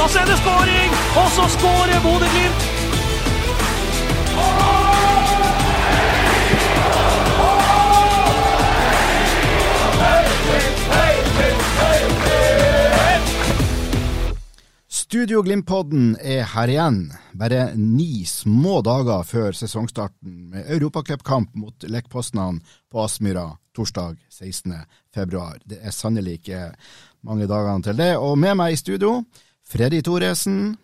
Da er det skåring, og så skårer Bodø-Glimt! Studio Glimt-podden er her igjen, bare ni små dager før sesongstarten med europacupkamp mot Lech på Aspmyra torsdag 16. februar. Det er sannelig ikke mange dagene til det. Og med meg i studio, Freddy Thoresen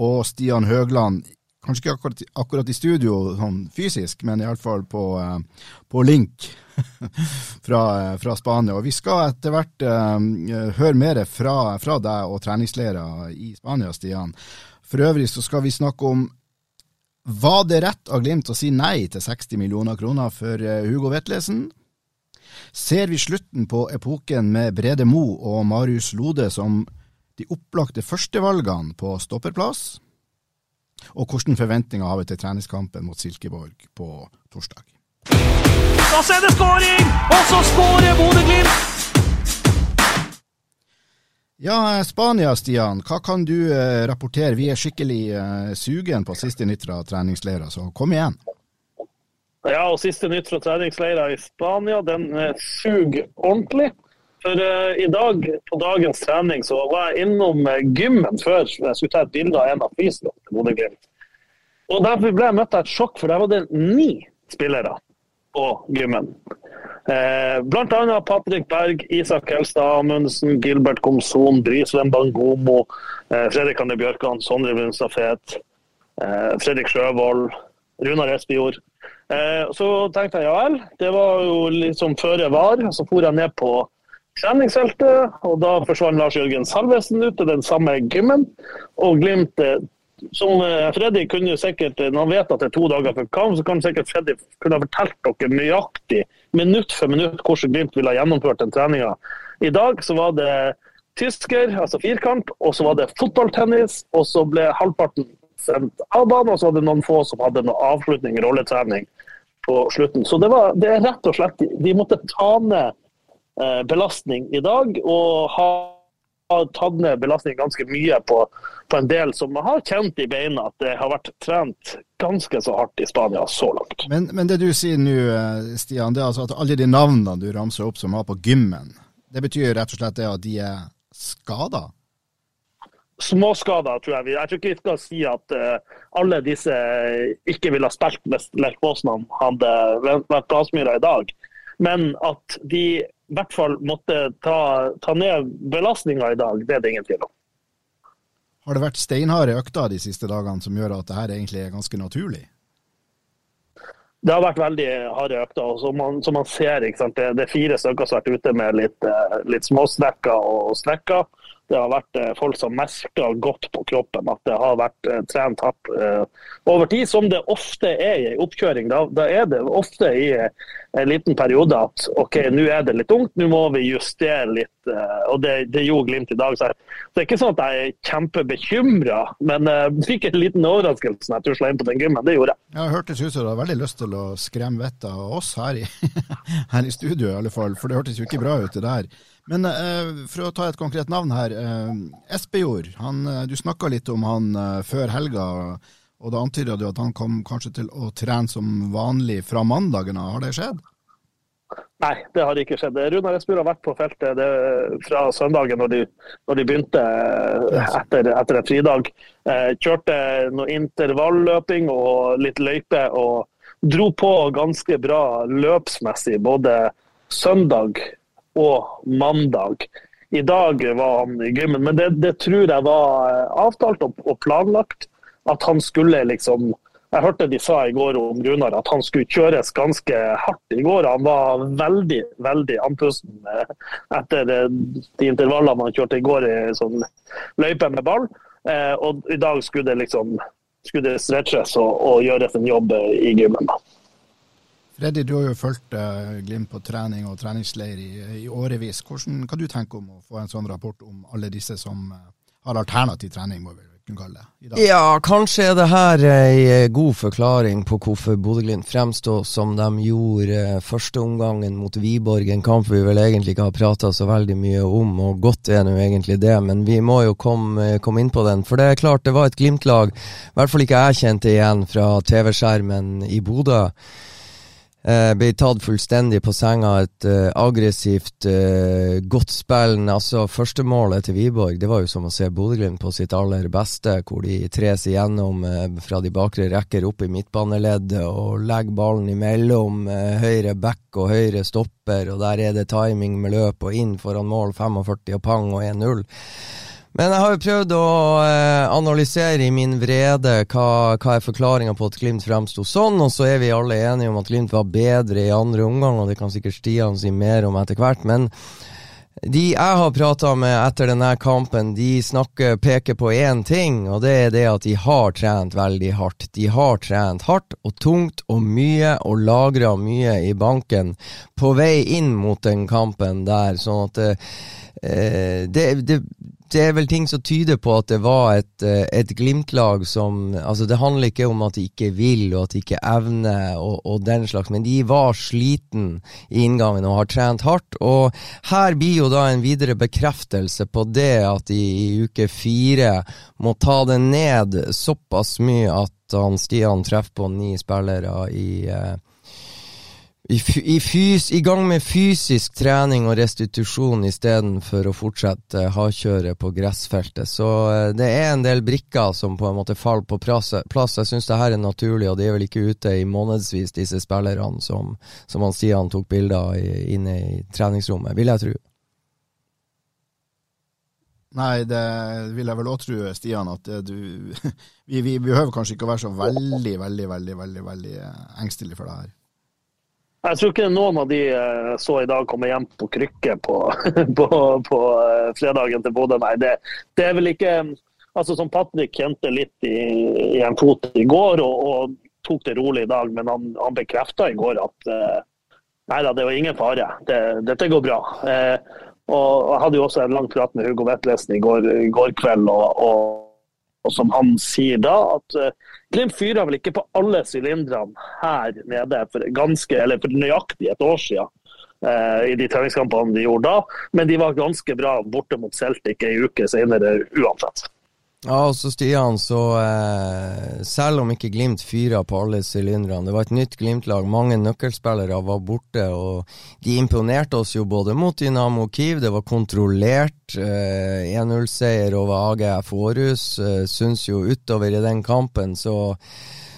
og Stian Høgland. Kanskje ikke akkurat, akkurat i studio sånn fysisk, men iallfall på, eh, på link fra, eh, fra Spania. Og vi skal etter hvert uh, høre mer fra, fra deg og treningsleirer i Spania, Stian. For øvrig så skal vi snakke om var det rett av Glimt å si nei til 60 millioner kroner for Hugo Vetlesen? Ser vi slutten på epoken med Brede Mo og Marius Lode som de opplagte førstevalgene på stopperplass? Og hvilke forventninger har vi til treningskampen mot Silkeborg på torsdag? Da er det skåring, og så skårer Bodø-Glimt! Ja, Spania, Stian. Hva kan du eh, rapportere? Vi er skikkelig eh, sugen på siste nytt fra treningsleirer, så kom igjen. Ja, og siste nytt fra treningsleirer i Spania, den eh, suger ordentlig. For uh, i dag, på dagens trening, så var jeg innom eh, gymmen før jeg skulle ta et bilde av en av fysioene til Bodø-Glimt. Og derfor ble jeg møtt av et sjokk, for der var det ni spillere på gymmen. Eh, blant annet Patrick Berg, Isak Helstad Amundsen, Gilbert Komson, Brysven Bangomo, eh, Fredrik Anne Bjørkan, Sondre Brunstad Fet, eh, Fredrik Sjøvold, Runar Espejord. Eh, så tenkte jeg ja vel, det var jo liksom føre var. Så for jeg ned på treningsfeltet, og da forsvant Lars Jørgen Salvesen ut til den samme gymmen. Og Glimt eh, som eh, Freddy kunne jo sikkert, eh, Når han vet at det er to dager før kamp, så kan sikkert Freddy kunne ha fortalt dere nøyaktig, minutt for minutt, hvordan Glimt ville ha gjennomført den treninga. I dag så var det tysker, altså firkant, og så var det fotballtennis, og så ble halvparten sendt av banen, og så var det noen få som hadde noe avslutning, rolletrening, på slutten. Så det, var, det er rett og slett De måtte ta ned belastning i dag, og har tatt ned belastning ganske mye på, på en del som har kjent i beina at det har vært trent ganske så hardt i Spania så langt. Men, men det du sier nå, eh, Stian, det er altså at alle de navnene du ramser opp som var på gymmen, det betyr rett og slett det at de er skada? Småskader, tror jeg. Jeg tror ikke vi skal si at uh, alle disse ikke ville ha spilt hvis Poznan hadde vært på i dag. Men at de i hvert fall måtte ta, ta ned belastninga i dag, det er det ingen tvil om. Har det vært steinharde økter de siste dagene som gjør at det her egentlig er ganske naturlig? Det har vært veldig harde økter. og Som man, som man ser? Det, det er fire stykker som har vært ute med litt, eh, litt småsnekker og strekker. Det har vært eh, folk som merker godt på kroppen at det har vært eh, trent hardt eh, over tid, som det ofte er i oppkjøring. Da, da er det ofte i en liten periode at OK, nå er det litt ungt, nå må vi justere litt. og det, det gjorde Glimt i dag. Så det er ikke sånn at jeg er kjempebekymra, men jeg fikk en liten overraskelse når jeg tusla inn på den gymmen. Det gjorde jeg. Ja, hørtes ut som du hadde veldig lyst til å skremme vettet av oss her i, her i studio, i alle fall. For det hørtes jo ikke bra ut, det der. Men uh, for å ta et konkret navn her. Uh, Espejord, eh, du snakka litt om han før helga. Og da antyda du at han kom kanskje til å trene som vanlig fra mandagen av. Har det skjedd? Nei, det har ikke skjedd. Runar Espejord har vært på feltet det, fra søndagen når de, når de begynte etter, etter en fridag. Kjørte noe intervalløping og litt løype og dro på ganske bra løpsmessig både søndag og mandag. I dag var han i gymmen, men det, det tror jeg var eh, avtalt og, og planlagt. At han skulle liksom jeg hørte de sa i går om Runar at han skulle kjøres ganske hardt i går. Han var veldig veldig andpusten eh, etter eh, de intervallene han kjørte i går i sånn løype med ball. Og i dag skulle det liksom skulle det stretches og, og gjøres en jobb i gymmen. da. Freddy, du har jo fulgt uh, Glimt på trening og treningsleir i, i årevis. Hvordan, kan du tenke om å få en sånn rapport om alle disse som uh, har alternativ trening? må vi kunne kalle det. Ja, kanskje er det her ei eh, god forklaring på hvorfor Bodø-Glimt fremstår som de gjorde eh, første omgangen mot Wiborg, en kamp vi vel egentlig ikke har prata så veldig mye om, og godt er nå egentlig det, men vi må jo komme, komme, inn på den. For det er klart, det var et Glimt-lag, i hvert fall ikke jeg kjente igjen fra TV-skjermen i Bodø. Uh, ble tatt fullstendig på senga. Et eh, aggressivt, eh, godt spill. Altså, Førstemålet til Wiborg det var jo som å se Bodø-Glimt på sitt aller beste, hvor de tres igjennom fra de bakre rekker opp i midtbaneleddet og legger ballen imellom høyre back og høyre stopper, og der er det timing med løp og inn foran mål 45 og pang og 1-0. Men jeg har jo prøvd å eh, analysere i min vrede hva, hva er forklaringa på at Glimt fremsto sånn, og så er vi alle enige om at Glimt var bedre i andre omgang, og det kan sikkert Stian si mer om etter hvert. Men de jeg har prata med etter denne kampen, de snakker, peker på én ting, og det er det at de har trent veldig hardt. De har trent hardt og tungt og mye og lagra mye i banken på vei inn mot den kampen der, sånn at eh, det, det, det er vel ting som tyder på at det var et, eh, et Glimt-lag som Altså, det handler ikke om at de ikke vil og at de ikke evner og, og, den slags, men de var sliten i inngangen og har trent hardt. Og her blir jo da en videre bekreftelse på det at de i uke fire må ta det ned såpass mye at han Stian treffer på ni spillere i eh, i, i, fys, I, gang med fysisk trening og restitusjon istedenfor å fortsette hardkjøret på gressfeltet. Så eh, det er en del brikker som på en måte faller på plass. Jeg syns det her er naturlig, og de er vel ikke ute i månedsvis, disse spillerne som, som han Stian tok bilder inne i treningsrommet, vil jeg tro. Nei, det vil jeg vel òg tro, Stian, at du vi, vi behøver kanskje ikke å være så veldig, veldig, veldig, veldig, veldig engstelig for det her. Jeg tror ikke noen av de eh, så i dag komme hjem på krykke på, på, på eh, fredagen til Bodø. Nei, det, det, er vel ikke altså Som Patrick kjente litt i, i en fot i går og, og, tok det rolig i dag, men han, han bekrefta i går at nei da, det var ingen fare. Det, dette går bra. Uh, og Jeg hadde jo også en lang prat med Hugo Vetlesen i går, i går kveld. og, og og som han sier da, at Glimt fyra vel ikke på alle sylindrene her nede for ganske, eller for nøyaktig et år siden. eh, I de treningskampene de gjorde da, men de var ganske bra borte mot Celtic ei uke senere uansett. Ja, og så Stian, så eh, selv om ikke Glimt fyra på alle sylinderne, det var et nytt Glimt-lag, mange nøkkelspillere var borte, og de imponerte oss jo både mot Dynamo Kiev, det var kontrollert, eh, 1-0-seier over AGF Århus, eh, syns jo utover i den kampen, så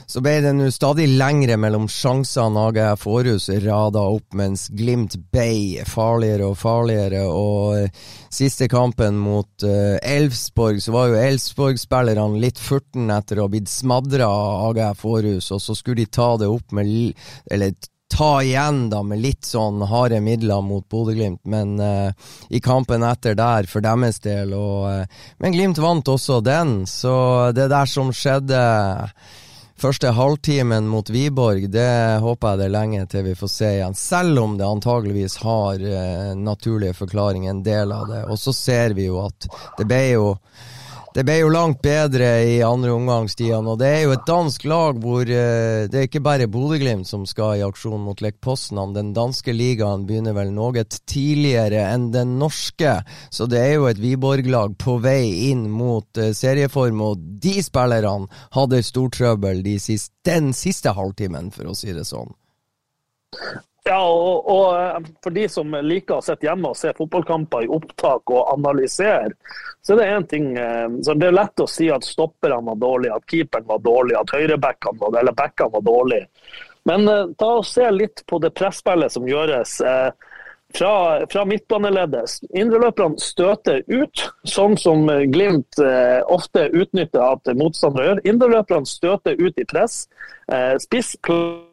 så ble det nå stadig lengre mellom sjansene AGF Fårhus rada opp, mens Glimt ble farligere og farligere. Og siste kampen mot uh, Elfsborg, så var jo Elfsborg-spillerne litt furten etter å ha blitt smadra av AGF Fårhus, og så skulle de ta det opp med Eller ta igjen da med litt sånn harde midler mot Bodø-Glimt, men uh, i kampen etter der, for deres del. Og, uh, men Glimt vant også den, så det der som skjedde første halvtimen mot Wiborg, det håper jeg det er lenge til vi får se igjen. Selv om det antageligvis har eh, naturlige forklaringer, en del av det. Og så ser vi jo at det ble jo det ble jo langt bedre i andre omgang, Stian. Og det er jo et dansk lag hvor uh, det er ikke bare Bodø-Glimt som skal i aksjon mot Lech Poznan. Den danske ligaen begynner vel noe tidligere enn den norske. Så det er jo et Wiborg-lag på vei inn mot uh, serieform, og de spillerne hadde stortrøbbel de den siste halvtimen, for å si det sånn. Ja, og, og, eh, for de som liker å sitte hjemme og se fotballkamper i opptak og analysere, så er det én ting eh, så Det er lett å si at stopperne var dårlige, at keeperen var dårlig, at høyrebackene var, eller backene var dårlige. Men uh, ta og se litt på det presspillet som gjøres. Fra, fra midtbaneleddet. Indreløperne støter ut, sånn som Glimt eh, ofte utnytter at motstandere gjør. Indreløperne støter ut i press. Eh, spiss klarer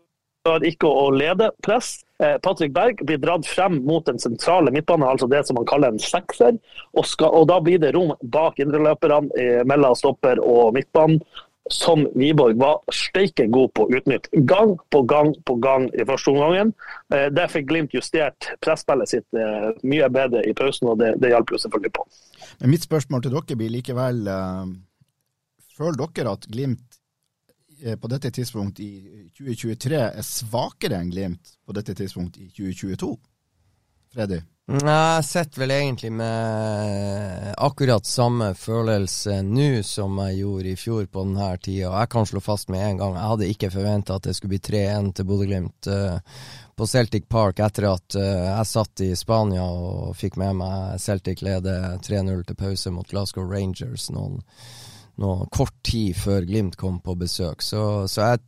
ikke å lede press. Eh, Patrick Berg blir dratt frem mot den sentrale midtbanen, altså det som man kaller en sekser. Og, skal, og da blir det rom bak indreløperne eh, mellom stopper og midtbanen som Wiborg var steike god på å utnytte. Gang på gang på gang i første omgang. Eh, Der fikk Glimt justert presspillet sitt mye bedre i pausen, og det, det hjalp jo selvfølgelig på. Men mitt spørsmål til dere blir likevel Føler dere at Glimt på dette tidspunkt i 2023 er svakere enn Glimt på dette tidspunkt i 2022? Freddy? Nei, Jeg sitter vel egentlig med akkurat samme følelse nå som jeg gjorde i fjor på denne tida. Jeg kan slå fast med en gang, jeg hadde ikke forventa at det skulle bli 3-1 til Bodø-Glimt uh, på Celtic Park etter at uh, jeg satt i Spania og fikk med meg Celtic lede 3-0 til pause mot Glasgow Rangers noen noe kort tid før Glimt kom på besøk. Så, så jeg,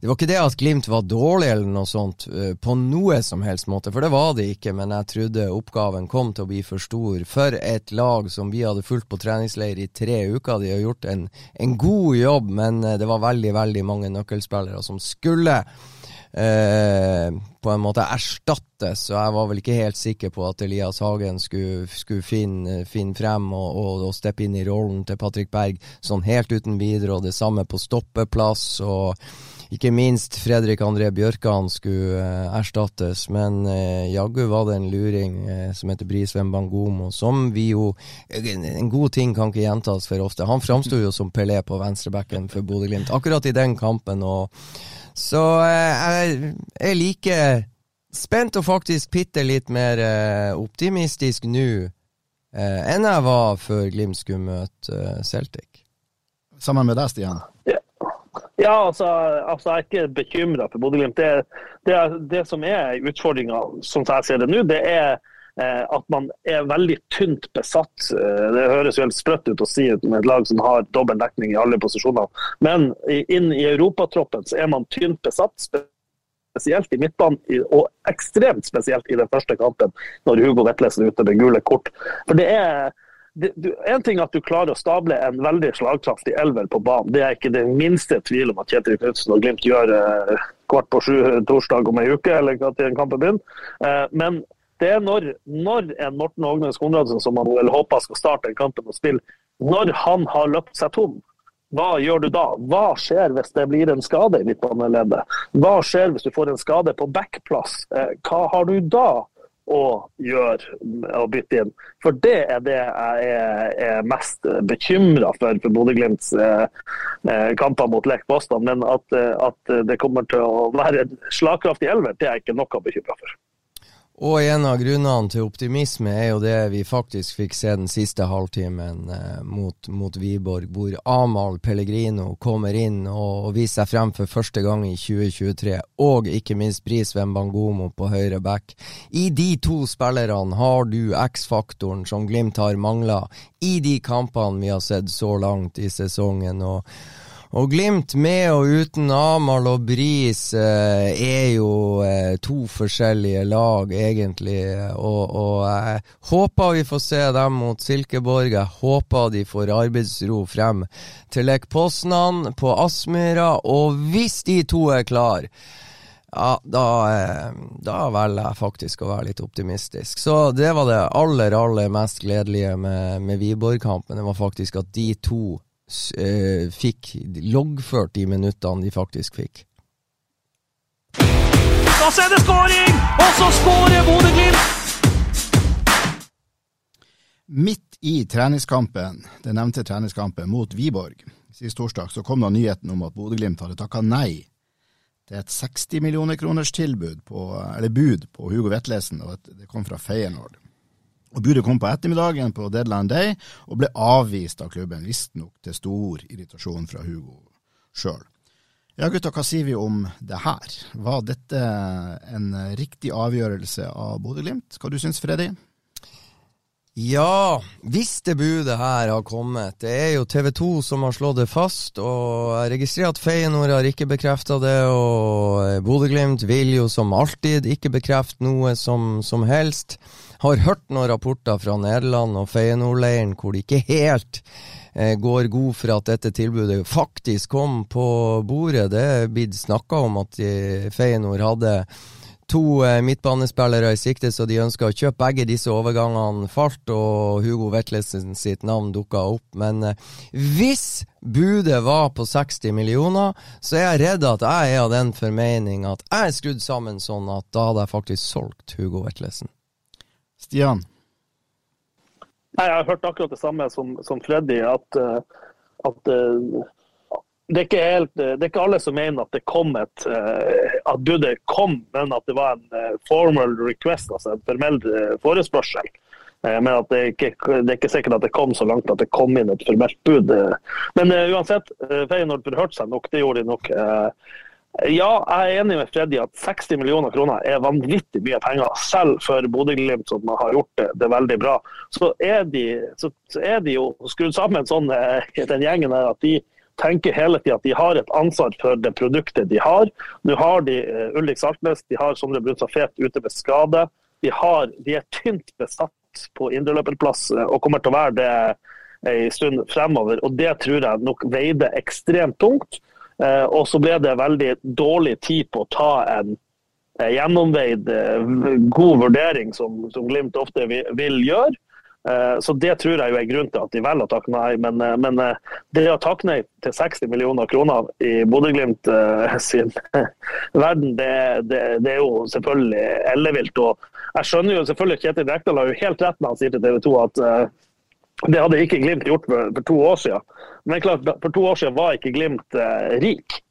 det var ikke det at Glimt var dårlig eller noe sånt uh, på noe som helst måte, for det var det ikke. Men jeg trodde oppgaven kom til å bli for stor for et lag som vi hadde fulgt på treningsleir i tre uker. De har gjort en, en god jobb, men uh, det var veldig, veldig mange nøkkelspillere som skulle Eh, på en måte erstattes, og jeg var vel ikke helt sikker på at Elias Hagen skulle, skulle finne, finne, frem og, og, og, steppe inn i rollen til Patrick Berg sånn helt uten videre, og det samme på stoppeplass. og ikke minst Fredrik André Bjørkan skulle eh, erstattes, men eh, jaggu var det en luring eh, som heter Brisveen Bangomo, som vi jo En god ting kan ikke gjentas for ofte. Han framsto jo som Pelé på venstrebacken for Bodø-Glimt akkurat i den kampen. og så eh, jeg er like spent og faktisk bitte litt mer eh, optimistisk nå eh, enn jeg var før Glimt skulle møte Celtic. Sammen med deg, Stian? Ja, ja altså, altså, jeg er ikke bekymra for Bodø-Glimt. Det, det, det, som er utfordringa, som jeg ser det nå, det er at man er veldig tynt besatt. Det høres jo helt sprøtt ut å si med et lag som har dobbel dekning i alle posisjoner. Men inn i europatroppen så er man tynt besatt. Spesielt i midtbanen, og ekstremt spesielt i den første kampen, når Hugo Vetlesen er ute med gule kort. For det er en ting er at du klarer å stable en veldig slagkraftig elver på banen. Det er ikke det minste tvil om at Kjetil Knutsen og Glimt gjør eh, kvart på sju torsdag om ei uke, eller til en kamp begynner. Eh, men det er når, når en Morten Ågnes Konradsen, som man vel håper skal starte en kampen og spille, når han har løpt seg tom, hva gjør du da? Hva skjer hvis det blir en skade i midtbaneleddet? Hva skjer hvis du får en skade på backplass? Hva har du da å gjøre å bytte inn? For det er det jeg er, mest bekymra for for Bodø-Glimts eh, kamper mot Lech Boston. Men at, at, det kommer til å være slagkraftig elver, det er jeg ikke noe bekymra for. Og en av grunnene til optimisme er jo det vi faktisk fikk se den siste halvtimen eh, mot, mot Wiborg, hvor Amahl Pellegrino kommer inn og, og, viser seg frem for første gang i 2023, og ikke minst Brisveen Bangomo på høyre back. I de to spillerne har du X-faktoren som Glimt har mangla i de kampene vi har sett så langt i sesongen. og og Glimt med og uten Amahl og Bris eh, er jo eh, to forskjellige lag, egentlig. Og, og jeg håper vi får se dem mot Silkeborg. Jeg håper de får arbeidsro frem til Lek Poznan på Aspmyra. Og hvis de to er klar ja, da, eh, da, velger jeg faktisk å være litt optimistisk. Så det var det aller, aller mest gledelige med, med Wiborg-kampen. Det var faktisk at de to fikk loggført de minuttene de faktisk fikk. Da er det skåring! Og så skårer Bodø-Glimt! Midt i treningskampen, den nevnte treningskampen mot Wiborg sist torsdag, så kom da nyheten om at Bodø-Glimt hadde takka nei til et 60 millioner kroners tilbud på, eller bud på Hugo Vetlesen, og det kom fra Feyenoord. Og Budet kom på ettermiddagen på deadline day og ble avvist av klubben, visstnok til stor irritasjon fra Hugo sjøl. Ja gutta, hva sier vi om det her? Var dette en riktig avgjørelse av Bodø-Glimt? Hva du syns Freddy? Ja, hvis det budet her har kommet. Det er jo TV 2 som har slått det fast. Og jeg registrerer at Feyenoord har ikke bekrefta det. Og Bodø-Glimt vil jo som alltid ikke bekrefte noe som, som helst. Har hørt noen rapporter fra Nederland og Feyenoord-leiren hvor de ikke helt eh, går god for at dette tilbudet faktisk kom på bordet. Det er blitt snakka om at Feyenoord hadde to eh, midtbanespillere i sikte, så de ønska å kjøpe begge disse overgangene falt, og Hugo Vetlesen sitt navn dukka opp. Men eh, hvis budet var på 60 millioner, så er jeg redd at jeg er av den formening at jeg er skrudd sammen sånn at da hadde jeg faktisk solgt Hugo Vetlesen. Stian? Nei, Jeg har hørt akkurat det samme som, som Freddy. At, eh, at uh, det, er helt, det, er ikke alle som mener at det kom et uh, at budet kom, men at det var en formal request, altså en formell forespørsel. Men at det, ikke, det er ikke sikkert at det kom så langt at det kom inn et formelt bud. Men uansett, Feyenoord forhørte seg nok, det gjorde de nok. Ja, jeg er enig med Freddy at 60 millioner kroner er vanvittig mye penger, selv for Bodø-Glimt, som har gjort det, det, veldig bra. Så er de, så, så er de jo skrudd sammen sånn, eh, den gjengen her, at de tenker hele tida at de har et ansvar for det produktet de har. Nå har de uh, Ulrik Saltnes, de har Sondre Brunstad Fet ute med skade. De, har, de er tynt besatt på indreløperplass uh, og kommer til å være det en stund fremover. Og Det tror jeg nok veide ekstremt tungt. Eh, og så ble det veldig dårlig tid på å ta en eh, gjennomveid, eh, god vurdering, som, som Glimt ofte vil, gjøre. Så Det tror jeg jo er grunnen til at de velger å takke nei. Men, men, det å takke nei til 60 millioner kroner i Bodø-Glimt sin verden, det, det, det, er jo selvfølgelig ellevilt. Og jeg skjønner jo selvfølgelig Kjetil Rekdal har jo helt rett når han sier til TV 2 at det hadde ikke Glimt gjort for, for, to år siden. Men klart, for to år siden var ikke Glimt eh, rik,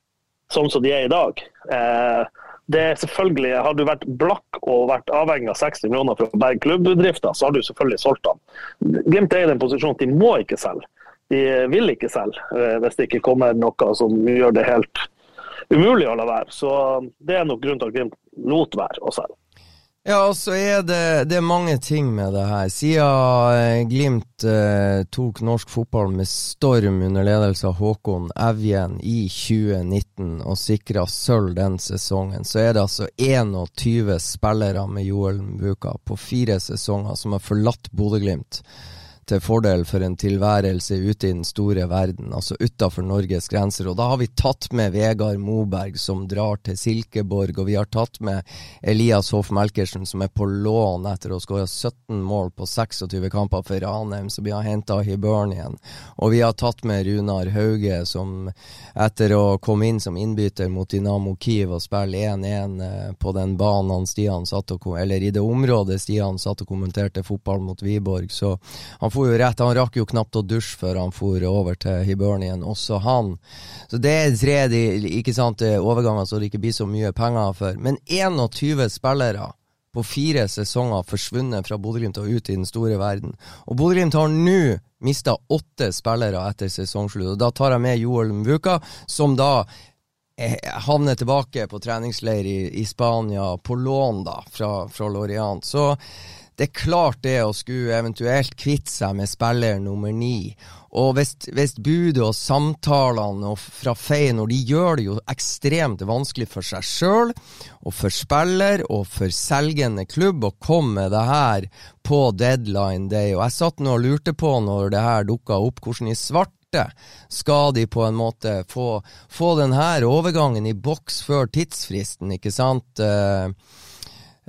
sånn som de er i dag. Eh, det er selvfølgelig, Har du vært blakk og vært avhengig av 60 millioner for å berge klubbdrifta, så har du selvfølgelig solgt dem. Glimt er i den posisjonen at de må ikke selge. De vil ikke selge eh, hvis det ikke kommer noe som gjør det helt umulig å la være. Så Det er nok grunnen til at Glimt lot være å selge. Ja, og så er det, det er mange ting med det her. Siden eh, Glimt eh, tok norsk fotball med storm under ledelse av Håkon Evjen i 2019 og sikra sølv den sesongen, så er det altså 21 spillere med Joel Mbuka på fire sesonger som har forlatt Bodø-Glimt til fordel for en tilværelse ute i den store verden, altså utafor Norges grenser. Og da har vi tatt med Vegard Moberg, som drar til Silkeborg, og vi har tatt med Elias Hoff Melkersen, som er på lån etter å skåre 17 mål på 26 kamper for Ranheim, som vi har henta Hibernian. Og vi har tatt med Runar Hauge, som etter å komme inn som innbytter mot Dynamo Kiev og spille 1-1 eh, på den banen Stian satt og, eller i det området Stian satt og kommenterte fotball mot Wiborg, så han for jo rett, han rakk jo knapt å dusje før han for over til Hibernian, også han. Så det er tre de, ikke sant, overganger så det ikke blir så mye penger for. Men 21 spillere på fire sesonger forsvunnet fra Bodø-Glimt og ut i den store verden. Og Bodø-Glimt har nå mista åtte spillere etter sesongslutt. Og da tar jeg med Joel Mvuka, som da eh, havner tilbake på treningsleir i, i, Spania, på lån da, fra, fra Lorient. Så det er klart det å skulle eventuelt kvitte seg med spiller nummer ni. Og hvis, hvis budet og samtalene og fra Feyenoord de gjør det jo ekstremt vanskelig for seg sjøl og for spiller og for selgende klubb å komme med det her på deadline day. Og jeg satt nå og lurte på når det her dukka opp, hvordan i svarte skal de på en måte få, få denne overgangen i boks før tidsfristen, ikke sant? Uh,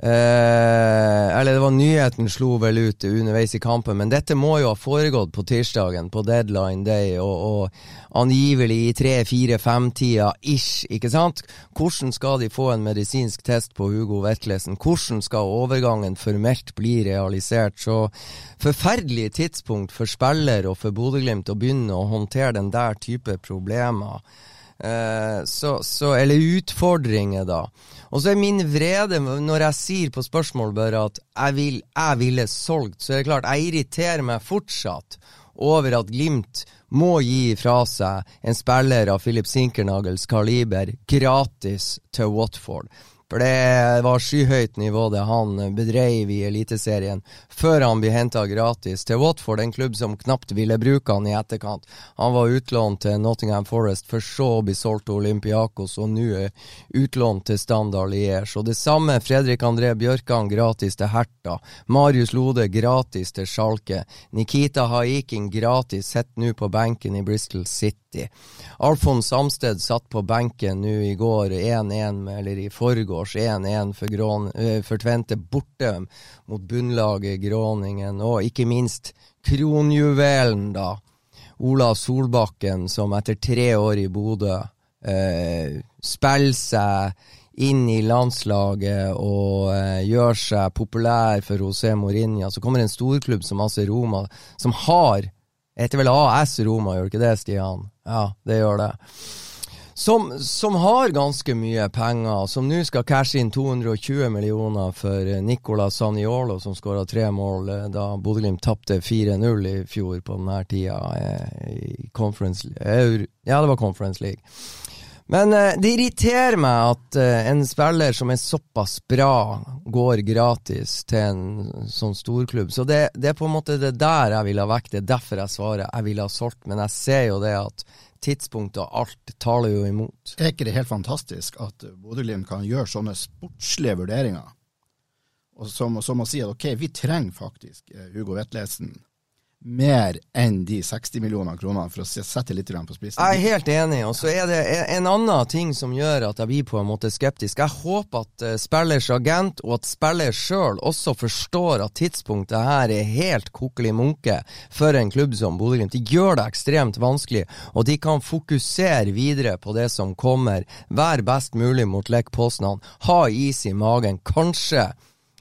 Eh, eller det var nyheten slo vel ut underveis i kampen, men dette må jo ha foregått på tirsdagen, på deadline day, og, og angivelig i tre-fire-fem-tida ish, ikke sant? Hvordan skal de få en medisinsk test på Hugo Vetlesen? Hvordan skal overgangen formelt bli realisert? Så forferdelig tidspunkt for spiller og for Bodø-Glimt å begynne å håndtere den der type problemer. Eh, så, så, eller utfordringer, da. Og så er min vrede når jeg sier på spørsmål bare at jeg, vil, jeg ville solgt, så er det klart, jeg irriterer meg fortsatt over at Glimt må gi fra seg en spiller av Philip Sinkernagels kaliber gratis til Watford. For det var skyhøyt nivå det han bedreiv i Eliteserien før han ble henta gratis til Watford, en klubb som knapt ville bruke han i etterkant. Han var utlånt til Nottingham Forest, for så å bli solgt til Olympiakos, og nå utlånt til Standard Liège. Og det samme Fredrik André Bjørkan gratis til Herta. Marius Lode gratis til Schalke. Nikita Haikin gratis, sitter nå på benken i Bristol City. Alfons Samsted satt på benken nå i går 1-1, eller i forgårs 1-1 for, eh, for, Tvente borte mot bunnlaget Gråningen, og ikke minst kronjuvelen, da. Ola Solbakken, som etter tre år i Bodø eh, spiller seg inn i landslaget og eh, gjør seg populær for José Mourinho. Så kommer en storklubb som AC Roma, som har Heter vel AS Roma, gjør det ikke det, Stian? Ja, det gjør det. Som, som, har ganske mye penger, som nå skal cashe inn 220 millioner for Nicola Saniolo, som skåra tre mål eh, da Bodø-Glimt tapte 4-0 i fjor på denne tida eh, i Conference Ja, det var Conference League. Men eh, det irriterer meg at en spiller som er såpass bra, går gratis til en sånn storklubb. Så det, det er på en måte det der jeg vil ha vekk. Det er derfor jeg svarer jeg ville ha solgt. Men jeg ser jo det at tidspunktet og alt taler jo imot. Er ikke det helt fantastisk at Bodø-Glimt kan gjøre sånne sportslige vurderinger? Og som, som å si at ok, vi trenger faktisk eh, Hugo Vetlesen mer enn de 60 millioner kronene, for å sette litt på spissen. Jeg er helt enig, og så er det en annen ting som gjør at jeg blir på en måte skeptisk. Jeg håper at uh, spillers agent og at spiller sjøl også forstår at tidspunktet her er helt kokkelig munke for en klubb som Bodø-Glimt. De gjør det ekstremt vanskelig, og de kan fokusere videre på det som kommer. Være best mulig mot Lech Poznan. Ha is i magen. Kanskje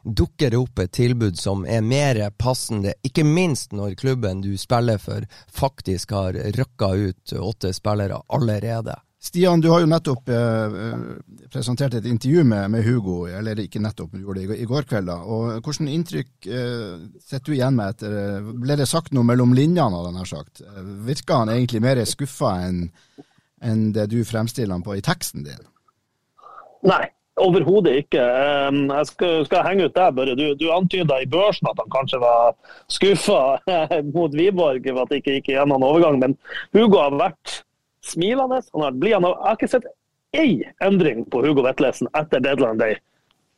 dukker det opp et tilbud som er mer passende, ikke minst når klubben du spiller for, faktisk har røkka ut åtte spillere allerede. Stian, du har jo nettopp eh, presentert et intervju med, med, Hugo, eller ikke nettopp, men du gjorde det i, går kveld. da, og Hvilket inntrykk eh, sitter du igjen med etter eh, Ble det sagt noe mellom linjene, hadde han sagt? Eh, virka han egentlig mer skuffa enn en det du fremstiller han på i teksten din? Nei, Overhodet ikke. Jeg skal, skal, henge ut der, Børre. Du, du antyda i børsen at han kanskje var skuffa mot Wiborg for at det ikke gikk gjennom overgang, men Hugo har vært smilende. Han har vært blid. Jeg har ikke sett ei endring på Hugo Vetlesen etter deadline day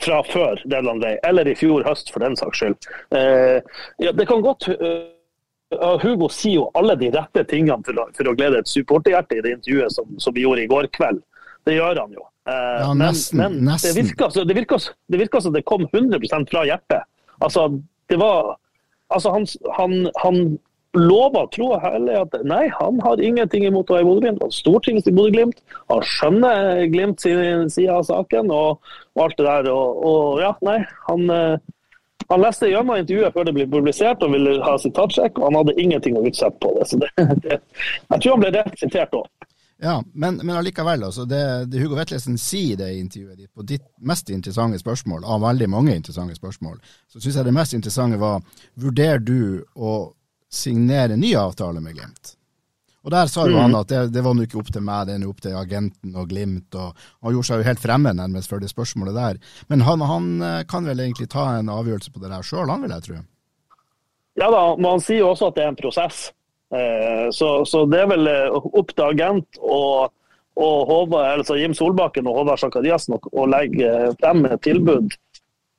fra før deadline day, eller i fjor høst for den saks skyld. Uh, ja, det kan godt uh, Hugo sier jo alle de rette tingene for å, for å glede et supporterhjerte i det intervjuet som, som vi gjorde i går kveld. Det gjør han jo. Uh, ja, nesten, men, men nesten. Det, virker, det, virker, det virker som det kom 100 fra hjertet. Altså, det var Altså, han, han, han lover, tro og heller, at nei, han har ingenting imot å være i Bodø-Glimt. Han stortrives i Bodø-Glimt. Han skjønner Glimt sin side av saken og, og, alt det der. Og, og ja, nei, han, eh, han leste gjennom intervjuet før det ble publisert og ville ha sitatsjekk, og han hadde ingenting å utsette på det. Så det, det jeg tror han ble rett sitert òg. Ja, men, men allikevel, altså, det, det, Hugo Vetlesen sier det i intervjuet ditt på ditt mest interessante spørsmål, av veldig mange interessante spørsmål, så syns jeg det mest interessante var vurderer du å signere ny avtale med Glimt? Og der sa jo mm. han at det, det var nå ikke opp til meg, det er opp til agenten og Glimt. og Han gjorde seg jo helt fremme nærmest for det spørsmålet der. Men han, han eh, kan vel egentlig ta en avgjørelse på det der sjøl, han vil jeg tro? Ja da, men han sier jo også at det er en prosess. Eh, så, så, det er vel eh, opp til agent og, og Håvard, altså Jim Solbakken og Håvard Sakariassen å legge frem et tilbud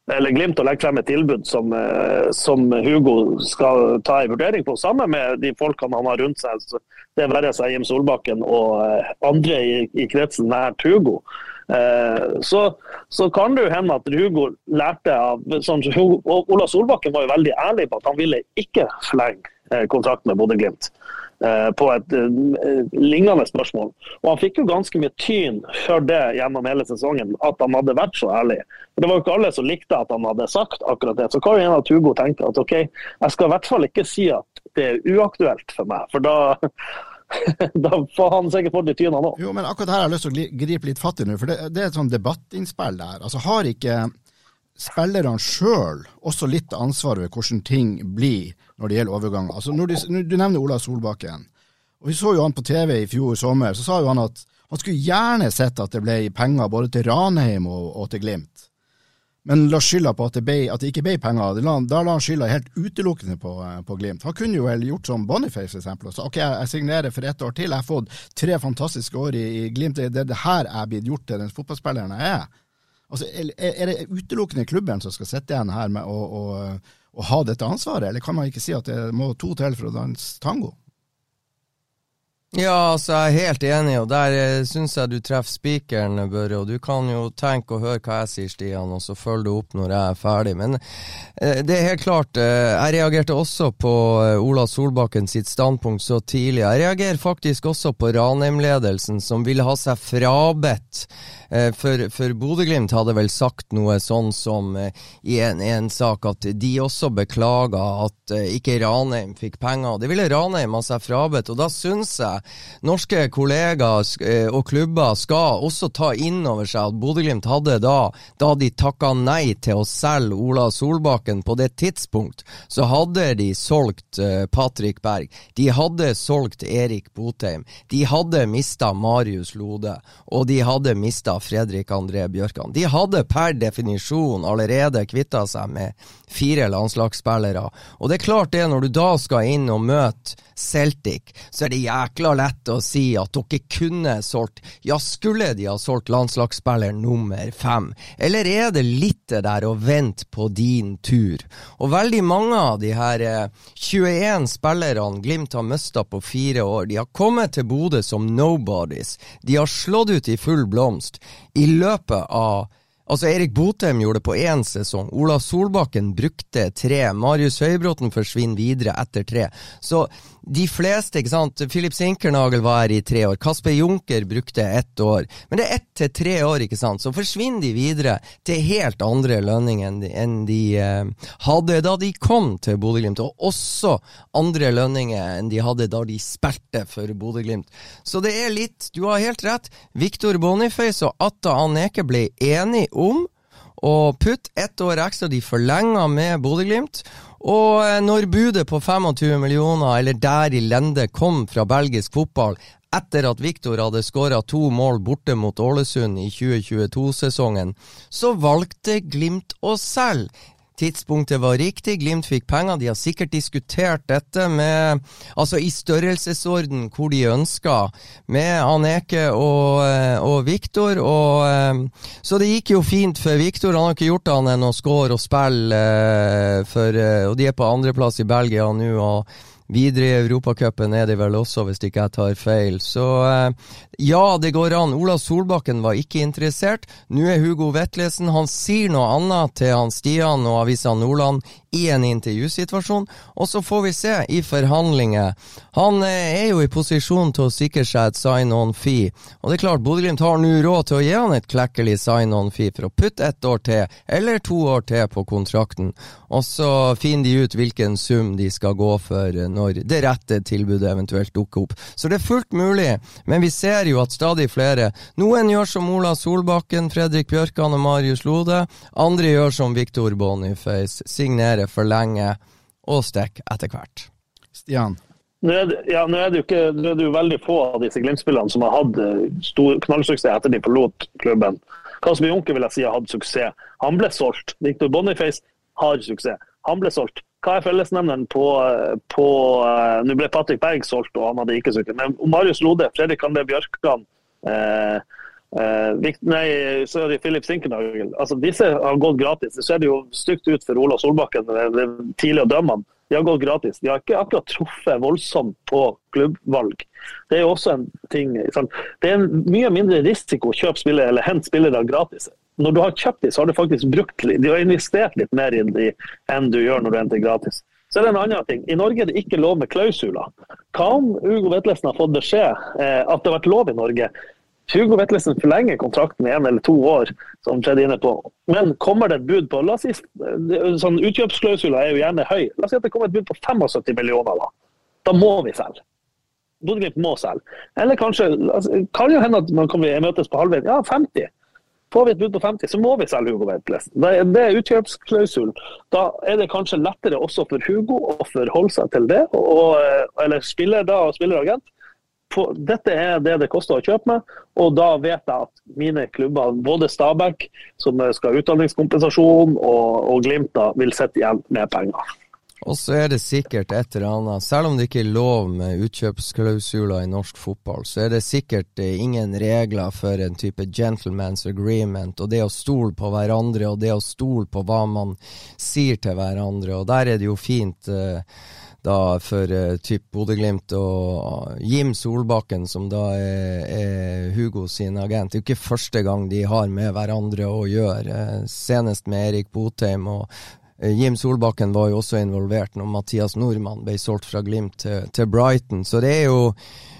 eller Glimt å legge frem et tilbud som, eh, som, Hugo skal ta en vurdering på, sammen med de folkene han har rundt seg. Det være seg Jim Solbakken og andre i, i kretsen nært Hugo. Så, så, kan det jo hende at Hugo lærte av sånn, Ola Solbakken var jo veldig ærlig på at han ville ikke forlenge kontrakt med Bodø-Glimt eh, på et eh, lignende spørsmål. Og Han fikk jo ganske mye tyn før det gjennom hele sesongen, at han hadde vært så ærlig. Det var jo ikke alle som likte at han hadde sagt akkurat det. Så kan jo en av Hugo tenke at OK, jeg skal i hvert fall ikke si at det er uaktuelt for meg. for da da får han sikkert fått litt tyn, han òg. Jo, men akkurat her har jeg lyst til å gripe litt fatt i nå, for det, det er et sånn debattinnspill der. Altså, Har ikke spillerne sjøl også litt ansvar ved hvordan ting blir når det gjelder overganger. Altså, de, du nevner Ola Solbakken. og Vi så jo han på TV i fjor sommer. Så sa jo han at Han skulle gjerne sett at det ble penger både til Ranheim og, og til Glimt. Men la skylda på at det, ble, at det ikke ble penger. Da la han skylda helt utelukkende på, eh, på, Glimt. Han kunne jo vel gjort som Boniface, eksempel, og sa ok, jeg signerer for ett år til. Jeg har fått tre fantastiske år i, i Glimt. Det er det her jeg er blitt gjort til den fotballspilleren jeg er. Altså, er det utelukkende klubben som skal sitte igjen her med å, å, ha dette ansvaret, eller kan man ikke si at det må to til for å danse tango? Ja, altså jeg er helt enig, og der eh, syns jeg du treffer spikeren, Børre. Og du kan jo tenke og høre hva jeg sier, Stian, og så følger du opp når jeg er ferdig. Men eh, det er helt klart, eh, jeg reagerte også på Ola Solbakken sitt standpunkt så tidlig. Jeg reagerer faktisk også på Ranheim-ledelsen, som ville ha seg frabedt for, for Bodø-Glimt hadde vel sagt noe sånn som i en, en, sak at de også beklaga at ikke Ranheim fikk penger. Det ville Ranheim ha seg frabedt, og da syns jeg norske kollegaer og klubber skal også ta inn over seg at Bodø-Glimt hadde da, da de takka nei til å selge Ola Solbakken på det tidspunkt, så hadde de solgt Patrick Berg. De hadde solgt Erik Botheim. De hadde mista Marius Lode, og de hadde mista Fredrik André Bjørkan. De hadde per definisjon allerede kvitta seg med fire landslagsspillere. Og det er klart det, når du da skal inn og møte Celtic, så er det jækla lett å si at dere kunne solgt Ja, skulle de ha solgt landslagsspiller nummer fem? Eller er det litt det der å vente på din tur? Og veldig mange av de her 21 eh, spillerne Glimt har mista på fire år, de har kommet til Bodø som nobodies. De har slått ut i full blomst i løpet av Altså, Erik Botheim gjorde det på én sesong. Ola Solbakken brukte tre. Marius Høybråten forsvinner videre etter tre. Så de fleste, ikke sant. Philip Sinkernagel var her i tre år. Kasper Junker brukte ett år. Men det er ett til tre år, ikke sant. Så forsvinner de videre til helt andre lønninger enn de, enn de eh, hadde da de kom til Bodø-Glimt. Og også andre lønninger enn de hadde da de spilte for Bodø-Glimt. Så det er litt Du har helt rett. Viktor Boniface og Atta Aneke ble enige om å putte ett år ekstra. De forlenga med Bodø-Glimt. Og eh, når budet på 25 millioner, eller der i lende, kom fra belgisk fotball etter at Viktor hadde skåra to mål borte mot Ålesund i 2022-sesongen, så valgte Glimt å selge. Tidspunktet var riktig, Glimt fikk penger. De har sikkert diskutert dette med Altså i størrelsesorden hvor de ønska, med Aneke og, eh, og Viktor. Og, eh, så det gikk jo fint for Viktor. Han har ikke gjort annet enn å score og spille, eh, for, og de er på andreplass i Belgia nå. og Videre i Europacupen er de vel også, hvis ikke jeg tar feil. Så ja, det går an. Ola Solbakken var ikke interessert. Nå er Hugo Vetlesen. Han sier noe annet til han Stian og Avisa Nordland i en intervjusituasjon, og så får vi se i forhandlinger. Han eh, er jo i posisjon til å sikre seg et sign-on-fee, og det er klart Bodø-Glimt har nå råd til å gi han et klekkelig sign-on-fee for å putte ett år til, eller to år til på kontrakten, og så finner de ut hvilken sum de skal gå for når det rette tilbudet eventuelt dukker opp. Så det er fullt mulig, men vi ser jo at stadig flere, noen gjør som Ola Solbakken, Fredrik Bjørkan og Marius Lode, andre gjør som Viktor Boniface, signerer forlenge og stikke etter hvert. Stian? Nå er, det, ja, nå er det jo ikke, nå er det jo veldig få av disse Glimt-spillerne som har hatt eh, stor knallsuksess etter de forlot klubben. Kasper Junker vil jeg si har hatt suksess. Han ble solgt. Victor Boniface har suksess. Han ble solgt. Hva er fellesnevneren på, på uh, Nå ble Patrick Berg solgt, og han hadde ikke suksess. Men Marius Lode, Fredrik André Bjørkan uh, uh, Nei, så er det Philip Sinkernagel. Altså, disse har gått gratis. Det ser jo stygt ut for Ola Solbakken er tidlig å dømme han. De har gått gratis. De har ikke akkurat truffet voldsomt på klubbvalg. Det er jo også en ting. Sant? Det er en mye mindre risiko å kjøpe spillere eller hente spillere gratis når du har kjøpt dem, så har du faktisk brukt litt, de har investert litt mer i dem enn du gjør når du henter gratis. Så er det en annen ting. I Norge er det ikke lov med klausuler. Hva om Ugo Vetlesen har fått beskjed eh, at det har vært lov i Norge? Hugo Vetlesen forlenger kontrakten med én eller to år, som skjedde inne på. Men kommer det et bud på la oss si, sånn Utkjøpsklausuler er jo gjerne høy. La oss si at det kommer et bud på 75 millioner. Da Da må vi selge. Bodø-Glimt må selge. Eller kanskje kan jo hende at man kommer møtes på halvveien. Ja, 50. Får vi et bud på 50, så må vi selge Hugo Vetlesen. Det er utkjøpsklausulen. Da er det kanskje lettere også for Hugo å forholde seg til det, og, eller spiller da og spilleragent, på, dette er det det koster å kjøpe meg, og da vet jeg at mine klubber, både Stabæk, som skal ha utdanningskompensasjon, og, og Glimt, da, vil sitte igjen med penger. Og så er det sikkert et eller annet, selv om det ikke er lov med utkjøpsklausuler i norsk fotball, så er det sikkert eh, ingen regler for en type gentleman's agreement, og det å stole på hverandre, og det å stole på hva man sier til hverandre, og der er det jo fint. Eh, da for uh, typ Bodø-Glimt og Jim Solbakken, som da er, er, Hugo sin agent. Det er jo ikke første gang de har med hverandre å gjøre. Uh, senest med Erik Botheim. og uh, Jim Solbakken var jo også involvert når Mathias Nordmann ble solgt fra Glimt til, til Brighton. Så det er jo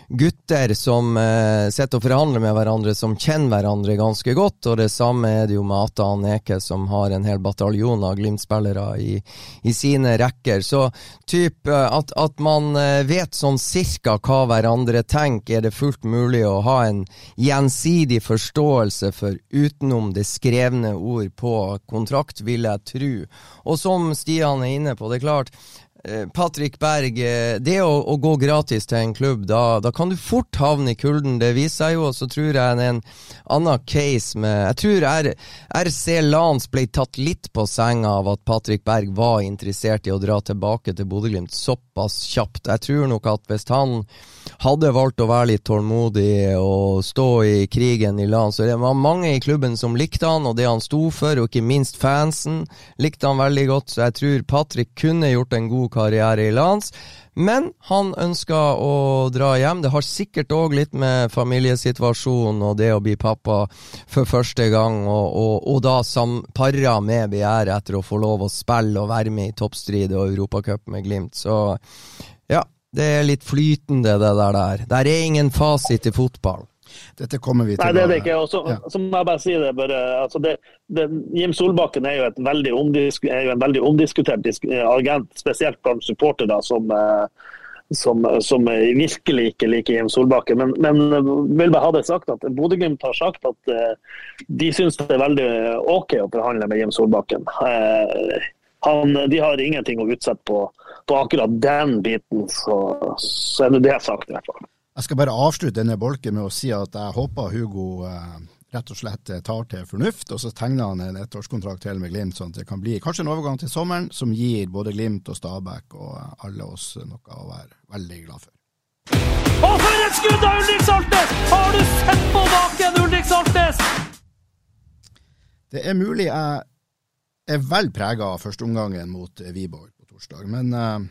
gutter som eh, sitter og forhandler med hverandre, som kjenner hverandre ganske godt. Og det samme er det jo med Atan Eke, som har en hel bataljon av Glimt-spillere i, i, sine rekker. Så typ eh, at, at, man eh, vet sånn cirka hva hverandre tenker, er det fullt mulig å ha en gjensidig forståelse for utenom det skrevne ord på kontrakt, vil jeg tro. Og som Stian er inne på, det er klart Patrick Berg, eh, det å, å, gå gratis til en klubb, da, da, kan du fort havne i kulden. Det viser seg jo, og så tror jeg det er en annen case med Jeg tror RC Lans ble tatt litt på senga av at Patrick Berg var interessert i å dra tilbake til Bodø-Glimt kjapt. Jeg tror nok at hvis han hadde valgt å være litt tålmodig og stå i krigen i land. Så det var mange i klubben som likte han, og det han sto for, og ikke minst fansen likte han veldig godt. Så jeg tror Patrick kunne gjort en god karriere i lands. Men han ønsker å dra hjem. Det har sikkert òg litt med familiesituasjonen og det å bli pappa for første gang, og, og, og da para med begjæret etter å få lov å spille og være med i toppstrid og Europacup med Glimt. Så ja, det er litt flytende, det der. der. Er ingen fasit i fotball. Dette kommer vi til. Nei, det er det ikke. Og så, ja. så må jeg bare si det. Bare, altså det, det Jim Solbakken er jo, er jo en veldig omdiskutert agent, spesielt blant supportere som, eh, som, som, virkelig ikke liker Jim Solbakken. Men, men vil bare ha det sagt at Bodø-Glimt har sagt at uh, de syns det er veldig OK å forhandle med Jim Solbakken. Han, de har ingenting å utsette på, på akkurat den biten, så, så er det sagt i hvert fall. Jeg skal bare avslutte denne bolken med å si at jeg håper Hugo eh, rett og slett tar til fornuft, og så tegner han en ettårskontrakt til med Glimt, sånn at det kan bli kanskje en overgang til sommeren som gir både Glimt og Stabæk og alle oss noe å være veldig glad for. Og for et skudd av Ulrik Saltnes! Har du sett på baken, Ulrik Saltnes? Det er mulig jeg er vel prega av førsteomgangen mot Wiborg på torsdag. Men uh,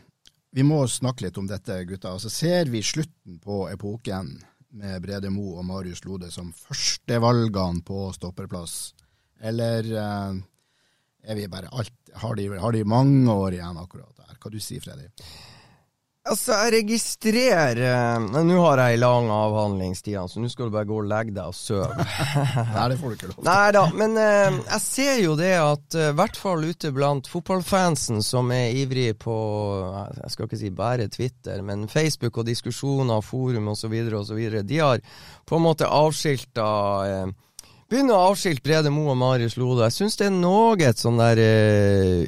vi må snakke litt om dette, gutta. Altså, ser vi slutten på epoken med Brede Mo og Marius Lode som førstevalgene på stopperplass, eller uh, er vi bare alt Har de, har de mange år igjen akkurat der? Hva du sier Freddy? Altså, jeg registrerer Nå har jeg ei lang avhandlingstid, så nå skal du bare gå og legge deg og sove. Nei, det får du ikke lov til. Nei da, men eh, jeg ser jo det at i uh, hvert fall ute blant fotballfansen som er ivrig på Jeg skal ikke si bare Twitter, men Facebook og diskusjoner, forum osv., osv., de har på en måte avskilta uh, Begynner å avskilte Brede Mo og Marius Lode. Jeg syns det er noe sånn der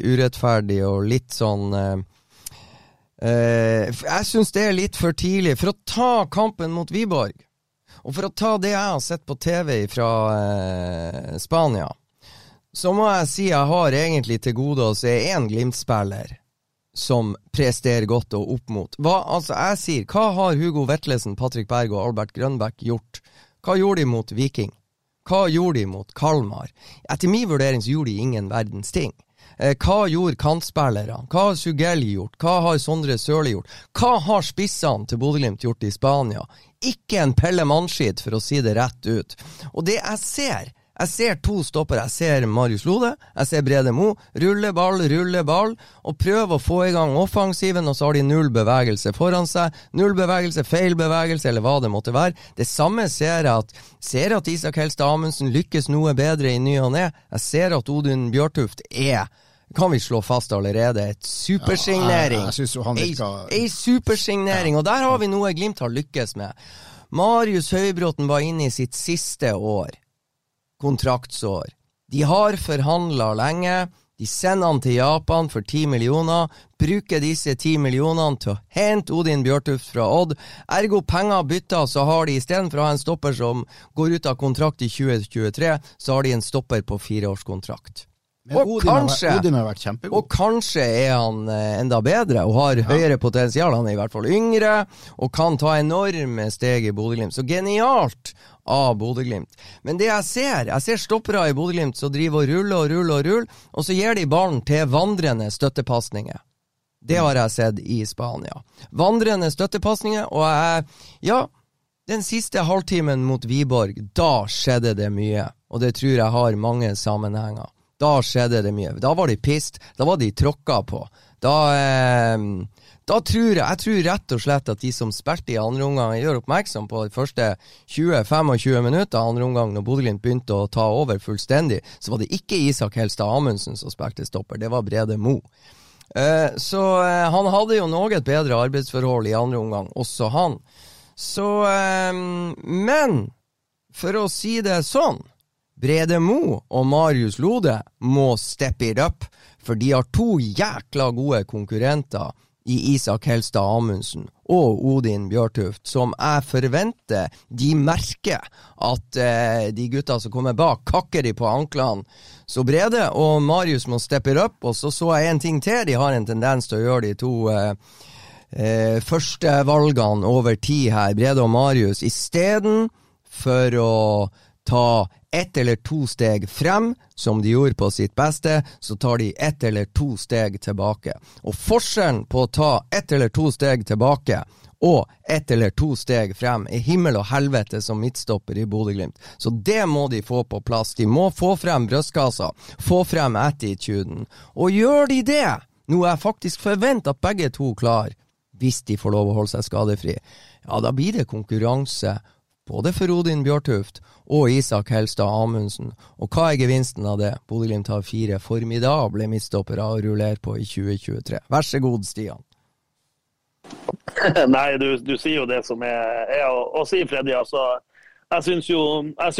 urettferdig og litt sånn Uh, jeg syns det er litt for tidlig. For å ta kampen mot Wiborg, og for å ta det jeg har sett på TV fra eh, Spania, så må jeg si jeg har egentlig til gode å se én Glimt-spiller som presterer godt og opp mot. Hva, altså, jeg sier, hva har Hugo Vetlesen, Patrick Berg og Albert Grønbæk gjort? Hva gjorde de mot Viking? Hva gjorde de mot Kalmar? Etter min vurdering så gjorde de ingen verdens ting. Eh, hva gjorde kantspillerne? Hva har Sugelli gjort? Hva har Sondre Sørli gjort? Hva har spissene til Bodø-Glimt gjort i Spania? Ikke en Pelle Mannskitt, for å si det rett ut. Og det jeg ser jeg ser to stoppere. Jeg ser Marius Lode, jeg ser Brede Mo. Rulle ball, rulle ball, og prøve å få i gang offensiven, og så har de null bevegelse foran seg. Null bevegelse, feil bevegelse, eller hva det måtte være. Det samme ser jeg at ser at Isak Helstad Amundsen lykkes noe bedre i ny og ne. Jeg ser at Odin Bjørtuft er kan vi slå fast allerede. Et supersignering. Ja, Ei supersignering, og der har vi noe Glimt har lykkes med. Marius Høybråten var inne i sitt siste år, kontraktsår. De har forhandla lenge. De sender han til Japan for ti millioner, bruker disse ti millionene til å hente Odin Bjørtuft fra Odd. Ergo penger bytta, så har de istedenfor å ha en stopper som går ut av kontrakt i 2023, så har de en stopper på fireårskontrakt. Og Odin, har, kanskje- vært- Odin har vært kjempegod. Og kanskje er han eh, enda bedre og har høyere potensial. Han er i hvert fall yngre og kan ta enorme steg i Bodø-Glimt. Så genialt av Bodø-Glimt. Men det jeg ser, jeg ser stoppere i Bodø-Glimt som driver og ruller og ruller og ruller, og så gir de ballen til vandrende støttepasninger. Det har jeg sett i Spania. Vandrende støttepasninger, og jeg Ja, den siste halvtimen mot Wiborg, da skjedde det mye. Og det tror jeg har mange sammenhenger. Da skjedde det mye. Da var de pissed. Da var de tråkka på. Da eh, Da tror jeg Jeg tror rett og slett at de som spilte i andre omgang, gjør oppmerksom på de første 20-25 minutter andre omgang, når Bodø-Glimt begynte å ta over fullstendig, så var det ikke Isak Helstad Amundsen som spilte stopper, det var Brede Mo. Eh, så eh, han hadde jo noe bedre arbeidsforhold i andre omgang, også han. Så eh, Men for å si det sånn Brede Mo og Marius Lode må steppe it up, for de har to jækla gode konkurrenter i Isak Helstad Amundsen og Odin Bjørtuft, som jeg forventer de merker at eh, de gutta som kommer bak, kakker de på anklene. Så Brede og Marius må steppe up, og så så jeg en ting til. De har en tendens til å gjøre de to eh, eh, førstevalgene over tid her, Brede og Marius, istedenfor å ta ett eller to steg frem, som de gjorde på sitt beste, så tar de ett eller to steg tilbake. Og forskjellen på å ta ett eller to steg tilbake og ett eller to steg frem er himmel og helvete som midtstopper i Bodø-Glimt. Så det må de få på plass. De må få frem brystkassa, få frem attituden. Og gjør de det, noe jeg faktisk forventer at begge to klarer, hvis de får lov å holde seg skadefri, ja, da blir det konkurranse både for Odin Bjørtuft og Isak Helstad Amundsen. Og hva er gevinsten av det? Bodø-Glimt har fire formidable midtstoppere å rullere på i 2023. Vær så god, Stian. Nei, du, du sier jo det som er, er å, å si, Freddy. Altså, jeg syns jo,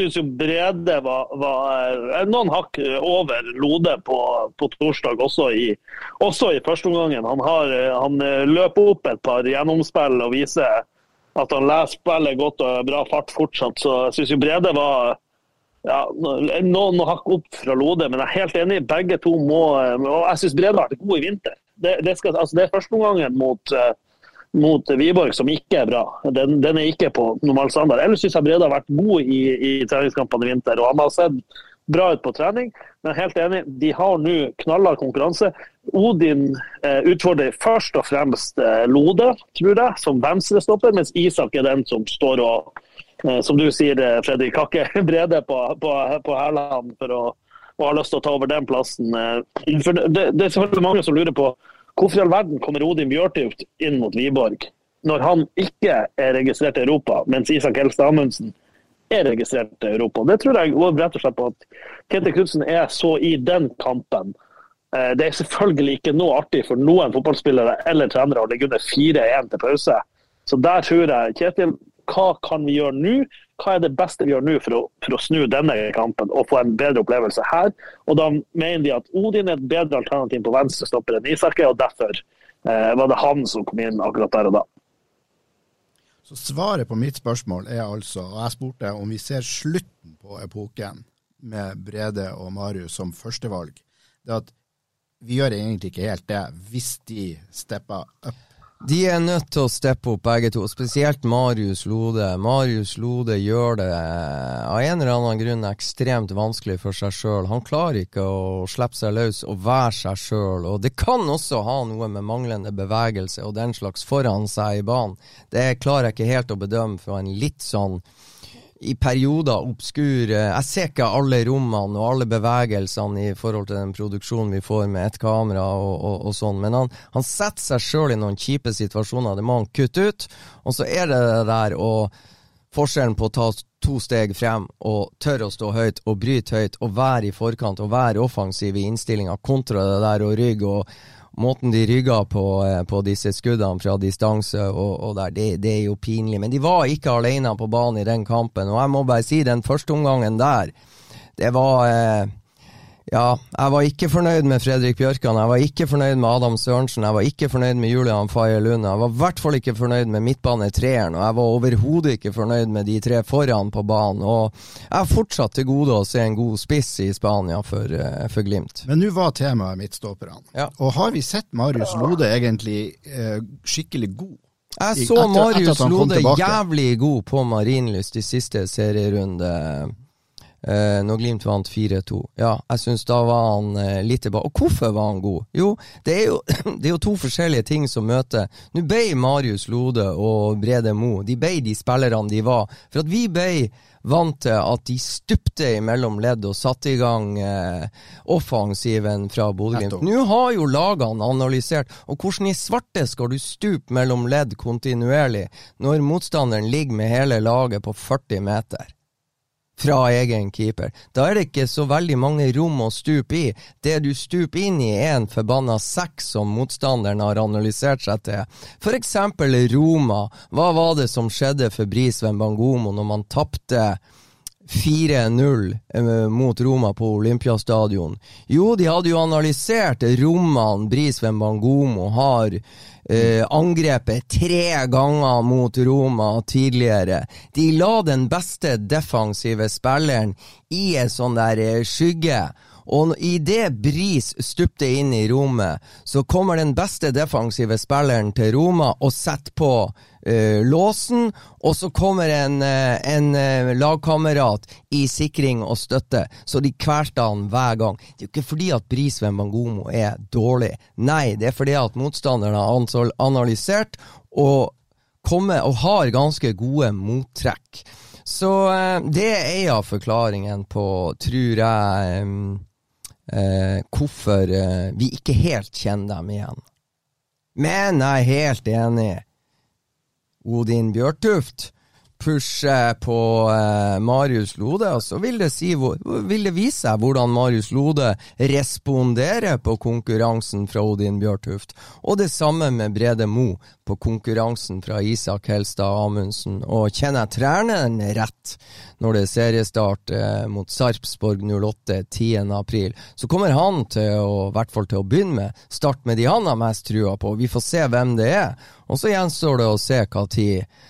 jo Brede var, var noen hakk over Lode på, på torsdag, også i, også i førsteomgangen. Han, eh, han eh, løper opp et par gjennomspill og viser at han leser spillet godt og har bra fart fortsatt. Så jeg syns Brede var ja, noen hakk opp fra Lode, men jeg er helt enig. Begge to må og Jeg syns Brede har vært god i vinter. Det, det, skal, altså det er førsteomgangen mot uh, mot Wiborg som ikke er bra. Den, den er ikke på normal standard. Ellers syns jeg Brede har vært god i, i treningskampene i vinter. og Han har sett bra ut på trening, men helt enig, de har nå knallhard konkurranse. Odin eh, utfordrer først og fremst eh, Lode, tror jeg, som venstrestopper, mens Isak er den som står og, eh, som du sier, eh, Fredrik, kakker Brede på, på, på hælene for å og har lyst til å ta over den plassen. Eh, For det, det er selvfølgelig mange som lurer på Hvorfor i all verden kommer Odin Bjørtuft inn mot Wiborg, når han ikke er registrert i Europa, mens Isak Helstad Amundsen er registrert i Europa? Det tror jeg går rett og slett på at Ketil Knutsen er så i den kampen. Eh, Det er selvfølgelig ikke noe artig for noen fotballspillere eller trenere å ligge under 4-1 til pause. Så der tror jeg Kjetil, hva kan vi gjøre nå? Hva er det beste vi gjør nå for å, for å snu denne kampen og få en bedre opplevelse her? Og Da mener de at Odin er et bedre alternativ på venstre stopper enn Isak er, og derfor eh, var det han som kom inn akkurat der og da. Så svaret på mitt spørsmål er altså, og jeg spurte om vi ser slutten på epoken med Brede og Marius som førstevalg, det at vi gjør egentlig ikke helt det, hvis de stepper up. De er nødt til å steppe opp begge to, spesielt Marius Lode. Marius Lode gjør det av en eller annen grunn ekstremt vanskelig for seg sjøl. Han klarer ikke å slippe seg løs og være seg sjøl, og det kan også ha noe med manglende bevegelse og den slags foran seg i banen. Det klarer jeg ikke helt å bedømme fra en litt sånn i perioder obskur Jeg ser ikke alle rommene og alle bevegelsene i forhold til den produksjonen vi får med ett kamera og, og, og sånn, men han, han setter seg sjøl i noen kjipe situasjoner. Det må han kutte ut. Og så er det det der og forskjellen på å ta to steg frem og tørre å stå høyt og bryte høyt og være i forkant og være offensiv i innstillinga kontra det der å rygge og måten de rygga på, eh, på disse skuddene fra distanse og, og der, det, det, er jo pinlig. Men de var ikke alene på banen i den kampen, og jeg må bare si den første omgangen der, det var eh, Ja, jeg var ikke fornøyd med Fredrik Bjørkan, jeg var ikke fornøyd med Adam Sørensen, jeg var ikke fornøyd med Julian Faye Lund, jeg var i hvert fall ikke fornøyd med midtbanetreeren, og jeg var overhodet ikke fornøyd med de tre foran på banen. Og jeg har fortsatt til gode å se en god spiss i Spania for, eh, for Glimt. Men nå var temaet midtstopperne. Ja. Og har vi sett Marius Lode egentlig eh, skikkelig god? Jeg så etter- etter Marius etter Lode jævlig god på Marienlyst i siste serierunde. Eh, når Glimt vant 4-2. Ja, jeg syns da var han eh, litt tilbake. Og hvorfor var han god? Jo, det er jo, det er jo to forskjellige ting som møter. Nå ble Marius Lode og Brede Mo de ble de spillerne de var. For at vi ble vant til at de stupte imellom ledd og satte i gang eh, offensiven fra Bodø-Glimt. Nå har jo lagene analysert, og hvordan i svarte skal du stupe mellom ledd kontinuerlig når motstanderen ligger med hele laget på 40 meter? Fra egen keeper. Da er det ikke så veldig mange rom å stupe i. Det du stuper inn i, er en forbanna sekk som motstanderen har analysert seg til. For eksempel Roma. Hva var det som skjedde for Bris Wembangomo når man tapte 4-0 eh, mot Roma på Olympiastadion. Jo, de hadde jo analysert rommene Brisveen Bangomo har eh, angrepet tre ganger mot Roma tidligere. De la den beste defensive spilleren i en sånn der eh, skygge. Og idet Bris stupte inn i rommet, så kommer den beste defensive spilleren til Roma og setter på uh, låsen, og så kommer en, uh, en uh, lagkamerat i sikring og støtte, så de kvelte han hver gang. Det er jo ikke fordi at Bris Wembangomo er dårlig, nei, det er fordi at motstanderen har analysert og, kommer, og har ganske gode mottrekk. Så det er en av forklaringene på, tror jeg, eh, hvorfor eh, vi ikke helt kjenner dem igjen. Men jeg er helt enig. Odin Bjørtuft pusher på eh, Marius Lode, og så vil det, si, vil det vise seg hvordan Marius Lode responderer på konkurransen fra Odin Bjørtuft. Og det samme med Brede Mo på konkurransen fra Isak Helstad Amundsen. Og kjenner jeg treneren rett når det er seriestart eh, mot Sarpsborg 08 10. april, så kommer han til å, hvert fall til å begynne med, starte med de han har mest trua på. Vi får se hvem det er. Og så gjenstår det å se hva tid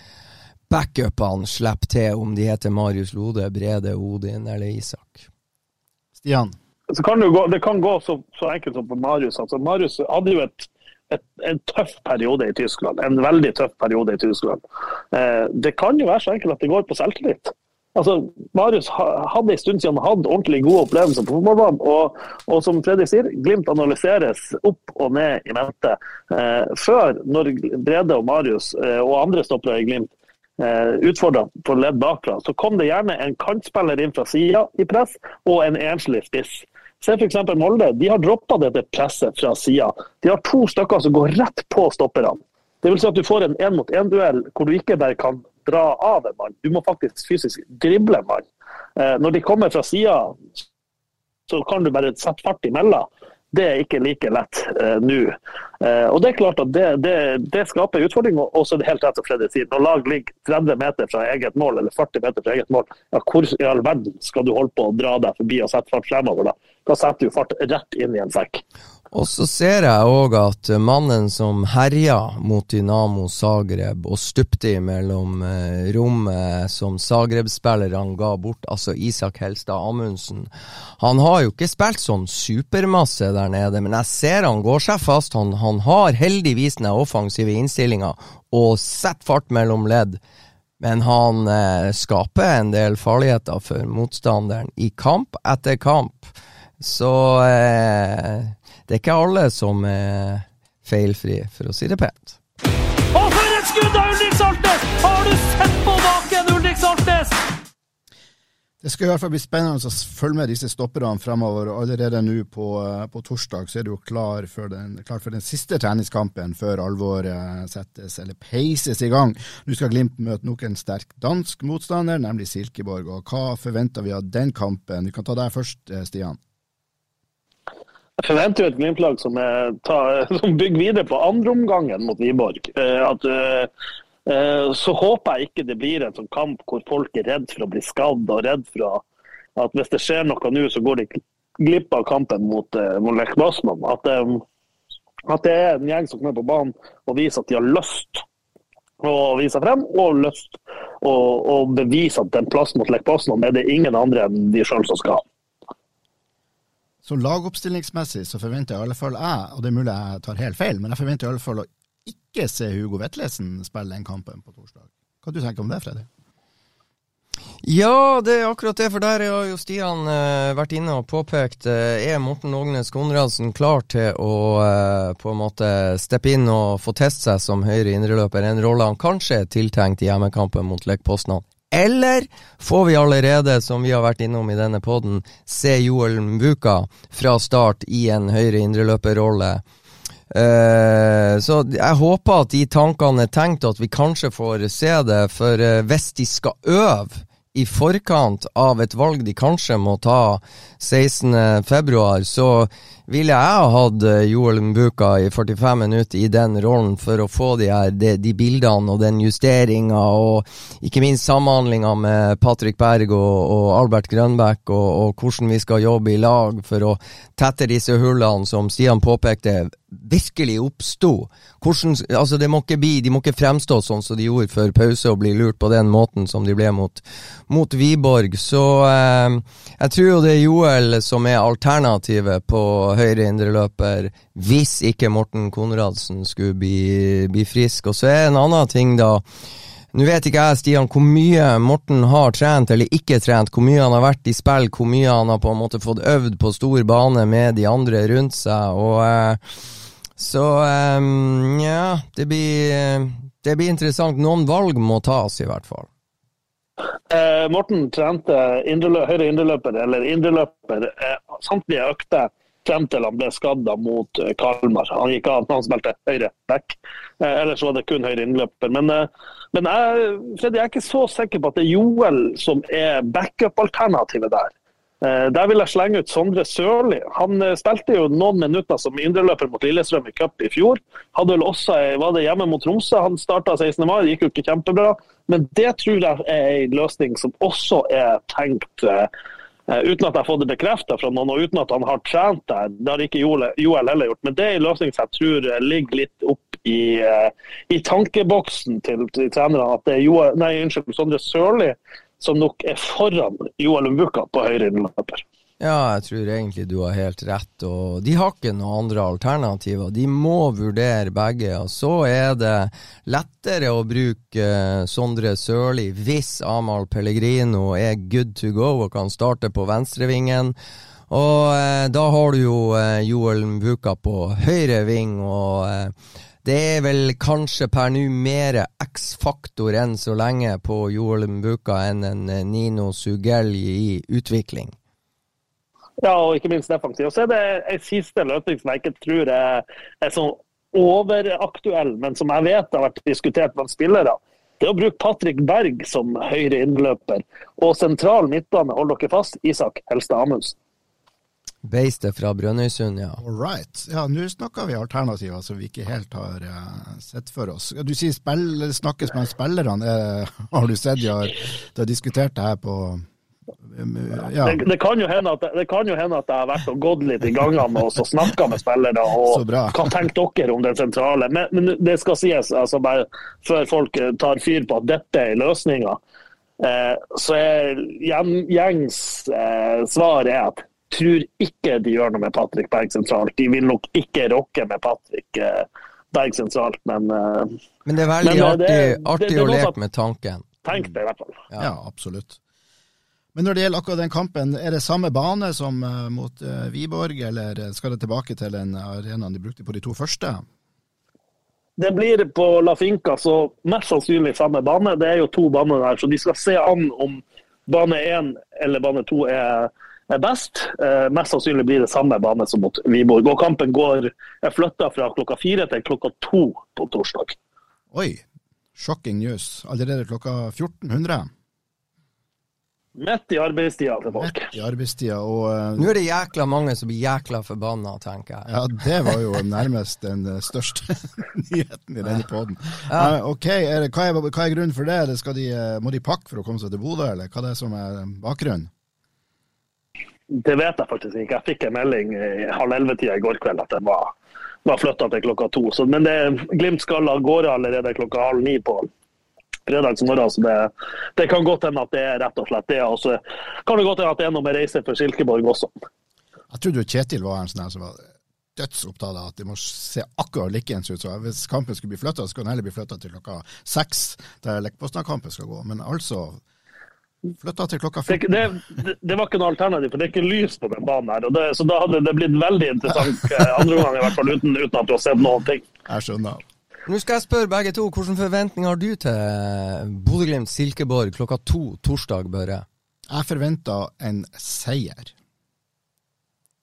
backupene slipper til, om de heter Marius Lode, Brede, Odin eller Isak. Stian? så kan det, gå, det kan gå så, så enkelt som på Marius. Altså, Marius hadde jo et, et, en tøff periode i Tyskland. En veldig tøff periode i Tyskland. Eh, det kan jo være så enkelt at det går på selvtillit. Altså, Marius hadde en stund siden hatt ordentlig gode opplevelser på fotballbanen. Og, og som Fredrik sier, Glimt analyseres opp og ned i mente. Eh, før, når Brede og Marius eh, og andre stoppere i Glimt utfordra på ledd bakfra, så kom det gjerne en kantspiller inn fra sida i press, og en enslig spiss. Se f.eks. Molde. De har droppa dette presset fra sida. De har to stykker som går rett på stopperne. Det vil si at du får en én-mot-én-duell hvor du ikke bare kan dra av en mann, du må faktisk fysisk drible en mann. Eh, når de kommer fra sida, så kan du bare sette fart imellom. Det er ikke like lett eh, nå. Eh, og det er klart at det, det, det skaper utfordringer. Og så er det helt rett som Fredrik sier, når lag ligger 30 meter fra eget mål, eller 40 meter fra eget mål, ja, hvor i all verden skal du holde på å dra deg forbi og sette fart fremover da? Da setter du fart rett inn i en sekk. Og så ser jeg òg at mannen som herja mot Dynamo Zagreb og stupte imellom eh, rommet som Zagreb-spillerne ga bort, altså Isak Helstad Amundsen, han har jo ikke spilt sånn supermasse der nede, men jeg ser han går seg fast. Han, han har heldigvis den offensive innstillinga og setter fart mellom ledd. Men han eh, skaper en del farligheter for motstanderen i kamp etter kamp. Så eh, det er ikke alle som er feilfrie, for å si det pent. Og for et skudd av Ulrik Saltnes! Har du sett på baken, Ulrik Saltnes? Det skal i hvert fall bli spennende å følge med disse stopperne fremover. og Allerede nå på, eh, på torsdag så er du jo klar for, den, klar for den siste treningskampen før alvoret settes eller peises i gang. Nå skal Glimt møte nok en sterk dansk motstander, nemlig Silkeborg. og Hva forventer vi av den kampen? Vi kan ta deg først, eh, Stian. Jeg forventer jo et Glimt-lag som, som bygger videre på andreomgangen mot Wiborg. Eh, At, eh, eh, så håper jeg ikke det blir en sånn kamp hvor folk er redd for å bli skadd og redd for at hvis det skjer noe nå, så går de glipp av kampen mot, mot Basman. At, at, det er en gjeng som kommer på banen og viser at de har lyst å vise frem, og lyst å bevise at den plassen mot Lech Basman er det ingen andre enn de sjøl som skal ha. Så lagoppstillingsmessig så forventer jeg i alle fall jeg, og det er mulig jeg tar helt feil, men jeg forventer i alle fall å ikke se Hugo Vetlesen spille den kampen på torsdag. Hva du tenker du om det, Freddy? Ja, det er akkurat det, for der har jo Stian uh, vært inne og påpekt uh, Er Morten Ågnes Konradsen klar til å uh, på en måte steppe inn og få teste seg som høyre indreløper? En rolle han kanskje er tiltenkt i hjemmekampen mot Lech Poznan? Eller får vi allerede, som vi har vært innom i denne poden, se Joel Mbuka fra start i en høyre indreløperrolle? Uh, så jeg håper at de tankene er tenkt, at vi kanskje får se det. For uh, hvis de skal øve i forkant av et valg de kanskje må ta 16.2, så ville jeg ha hatt eh, Joel Mbuka i 45 minutter i den rollen for å få de, her, de, de bildene og den justeringa, og ikke minst samhandlinga med Patrick Berg og, og Albert Grønbæk, og, og, hvordan vi skal jobbe i lag for å tette disse hullene som Stian påpekte virkelig oppsto. Altså, de må ikke fremstå sånn som de gjorde før pause og bli lurt på den måten som de ble mot, mot Wiborg. Så eh, jeg tror jo det er Joel som er alternativet på høyre indreløper hvis ikke Morten Konradsen skulle bli, bli frisk. Og så er en annen ting, da. Nå vet ikke jeg, Stian, hvor mye Morten har trent eller ikke trent, hvor mye han har vært i spill, hvor mye han har på en måte fått øvd på stor bane med de andre rundt seg. og eh, Så eh, ja, det blir, det blir interessant. Noen valg må tas, i hvert fall. Eh, Morten trente indre, høyre indreløper, eller indreløper, eh, samtlige økter frem til han ble skadda mot eh, Kalmar. Han gikk av han spilte høyre back. Eh, ellers var det kun høyre innløper. Men, eh, men jeg, Fredrik, jeg er ikke så sikker på at det er Joel som er backup-alternativet der. Der vil jeg slenge ut Sondre Sørli. Han spilte jo noen minutter som indreløper mot Lillestrøm i cup i fjor. Hadde vel også, var det hjemme mot Tromsø. Han starta 16. mai, gikk jo ikke kjempebra. Men det tror jeg er en løsning som også er tenkt uten at jeg har fått det bekrefta fra noen, og uten at han har trent der. Det har ikke Joel, heller gjort. Men det er en løsning som jeg tror eh, ligger litt opp i, eh, i tankeboksen til, til trenerne. At det er Joel, nei, unnskyld, Sondre Sørli som nok er foran Joel Mbuka på høyre innløper. Ja, jeg tror egentlig du har helt rett. og De har ikke noen andre alternativer. De må vurdere begge. og Så er det lettere å bruke uh, Sondre Sørli hvis Amahl Pellegrino er good to go og kan starte på venstrevingen. Og eh, da har du jo eh, Joel Mbuka på høyre ving. og det er vel kanskje per nå mer X-faktor enn så lenge på Joel Mbuka enn en Nino Sugelli i utvikling. Ja, og ikke minst defensiv. Og så er det en siste løsning som jeg ikke tror er, er sånn overaktuell, men som jeg vet har vært diskutert blant spillere. Det er å bruke Patrick Berg som høyre innløper. Og sentral midtbane, hold dere fast, Isak Helstad Amundsen. Beistet fra Brønnøysund, ja. All right. Ja, nå snakker vi alternativer som vi ikke helt har uh, sett for oss. Du sier spill, snakkes med spillerne. Uh, har du sett de har, de har diskutert det her på ja. det, det, kan hende at, det kan jo hende at jeg har vært og gått litt i gangene og snakka med spillere. og Hva tenker dere om den sentrale? Men, men, det skal sies, altså bare før folk tar fyr på at dette er løsninga, eh, så er gjengs eh, svar er at tror ikke de gjør noe med Patrick Berg sentralt. De vil nok ikke rokke med Patrick eh, Berg sentralt, men eh, Men det er veldig men, eh, artig, det, artig det, å leke med tanken. Tenk det, i hvert fall. Ja, ja absolutt. Men når det gjelder akkurat den kampen, er det samme bane som uh, mot uh, Viborg, eller skal det tilbake til den arenaen de brukte på de to første? Det blir på La Finca, så mest sannsynlig samme bane. Det er jo to baner der, så de skal se an om bane én eller bane to er, er best. Mest sannsynlig blir det samme bane som mot Viborg. Og kampen går, er flytta fra klokka fire til klokka to på torsdag. Oi, shocking news. Allerede klokka 1400? Midt i arbeidstida til folk. Midt i arbeidstida, og uh, Nå er det jækla mange som blir jækla forbanna, tenker jeg. Ja, det var jo nærmest den eh, største nyheten i denne poden. Ja. Uh, ok, er det, hva, er, hva, er, grunnen for det? De, må de pakke for å komme seg til Bodø, eller hva er det som er bakgrunnen? Det vet jeg faktisk ikke. Jeg fikk en melding i halv elleve-tida i går kveld at jeg var, var flytta til klokka to. Så, men det, Glimt skal av gårde allerede klokka halv ni på fredags morgen. Så det, det kan godt hende at det er rett og slett det. Og så kan det godt hende at det er noe med reise for Silkeborg også. Jeg trodde jo Kjetil var en sånn her som var dødsopptatt av at det må se akkurat likeens ut. Så hvis kampen skulle bli flytta, så skal den heller bli flytta til klokka seks, der Lekpostad-kampen skal gå. Men altså flytta til klokka Det, 14. det, det, det var ikke noe alternativ, for det er ikke lys på den banen her. Det, så da hadde det blitt veldig interessant eh, andre omgang, i hvert fall uten, uten at du har sett noen ting. Jeg skjønner. Nå skal jeg spørre begge to, hvilke forventninger har du til Bodø-Glimt-Silkeborg klokka to torsdag, Børre? Jeg forventer en seier.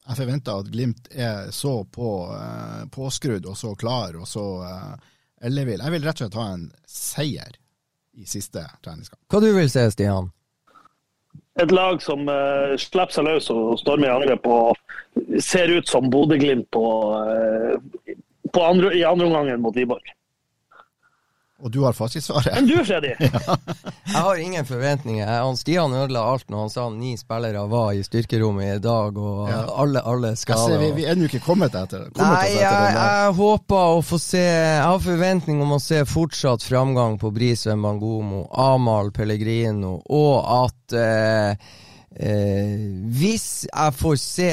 Jeg forventer at Glimt er så på, eh, påskrudd og så klar og så eh, ellevill. Jeg vil rett og slett ha en seier i siste treningskamp. Hva du vil se, Stian? Et lag som uh, slipper seg løs og stormer i angrep og ser ut som Bodø-Glimt på, eh, på andre, i andre omgang mot Wiborg. Og du har fasitsvaret. Men du, Freddy? Jeg har ingen forventninger. Han Stian ødela alt når han sa ni spillere var i styrkerommet i dag, og Ja. alle, alle skader. vi, vi er ennå ikke kommet etter kommet Nei, etter jeg, det. Nei, jeg håper å få se Jeg har forventning om å se fortsatt framgang på Brisveen Bangomo, Amahl Pellegrino, og at eh, eh, Hvis jeg får se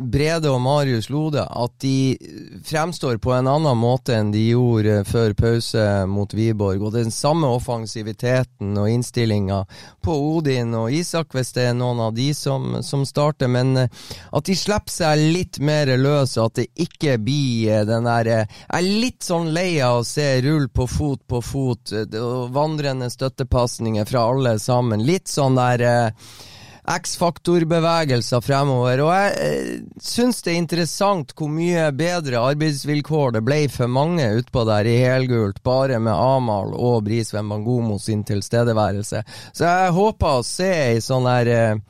Brede og Marius Lode, at de fremstår på en annen måte enn de gjorde før pause mot Wiborg, og den samme offensiviteten og innstillinga på Odin og Isak, hvis det er noen av de som, som starter, men eh, at de slipper seg litt mer løs, og at det ikke blir eh, den der eh, Jeg er litt sånn lei av å se rull på fot på fot, vandrende støttepasninger fra alle sammen. Litt sånn der X-faktor-bevegelser fremover. Og jeg eh, syns det er interessant hvor mye bedre arbeidsvilkår det ble for mange utpå der i helgult, bare med Amahl og Brisveen Bangomo sin tilstedeværelse. Så jeg håper å se ei sånn der eh,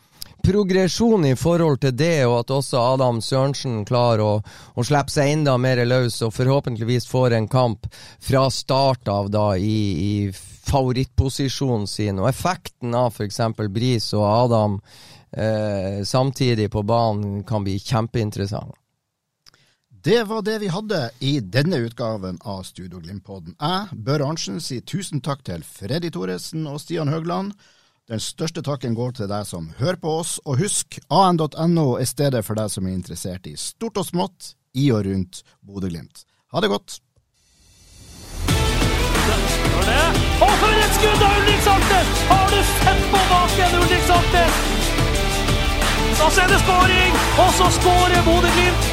progresjon i forhold til det, og at også Adam Sørensen klarer å, å slippe seg enda mer løs, og forhåpentligvis får en kamp fra start av da i, i favorittposisjonen sin. Og effekten av f.eks. Bris og Adam eh, samtidig på banen kan bli kjempeinteressant. Det var det vi hadde i denne utgaven av Studio Glimt-podden. Jeg, Børre Arntzen, sier tusen takk til Freddy Thoresen og Stian Høgland. Den største takken går til deg som hører på oss, og husk, an.no er stedet for deg som er interessert i stort og smått i og rundt Bodø-Glimt. Ha det godt! Gjør det. Og for et skudd av Ulrik Saltnes! Har du sett på baken, Ulrik Saltnes? Så er det skåring, og så skårer Bodø-Glimt!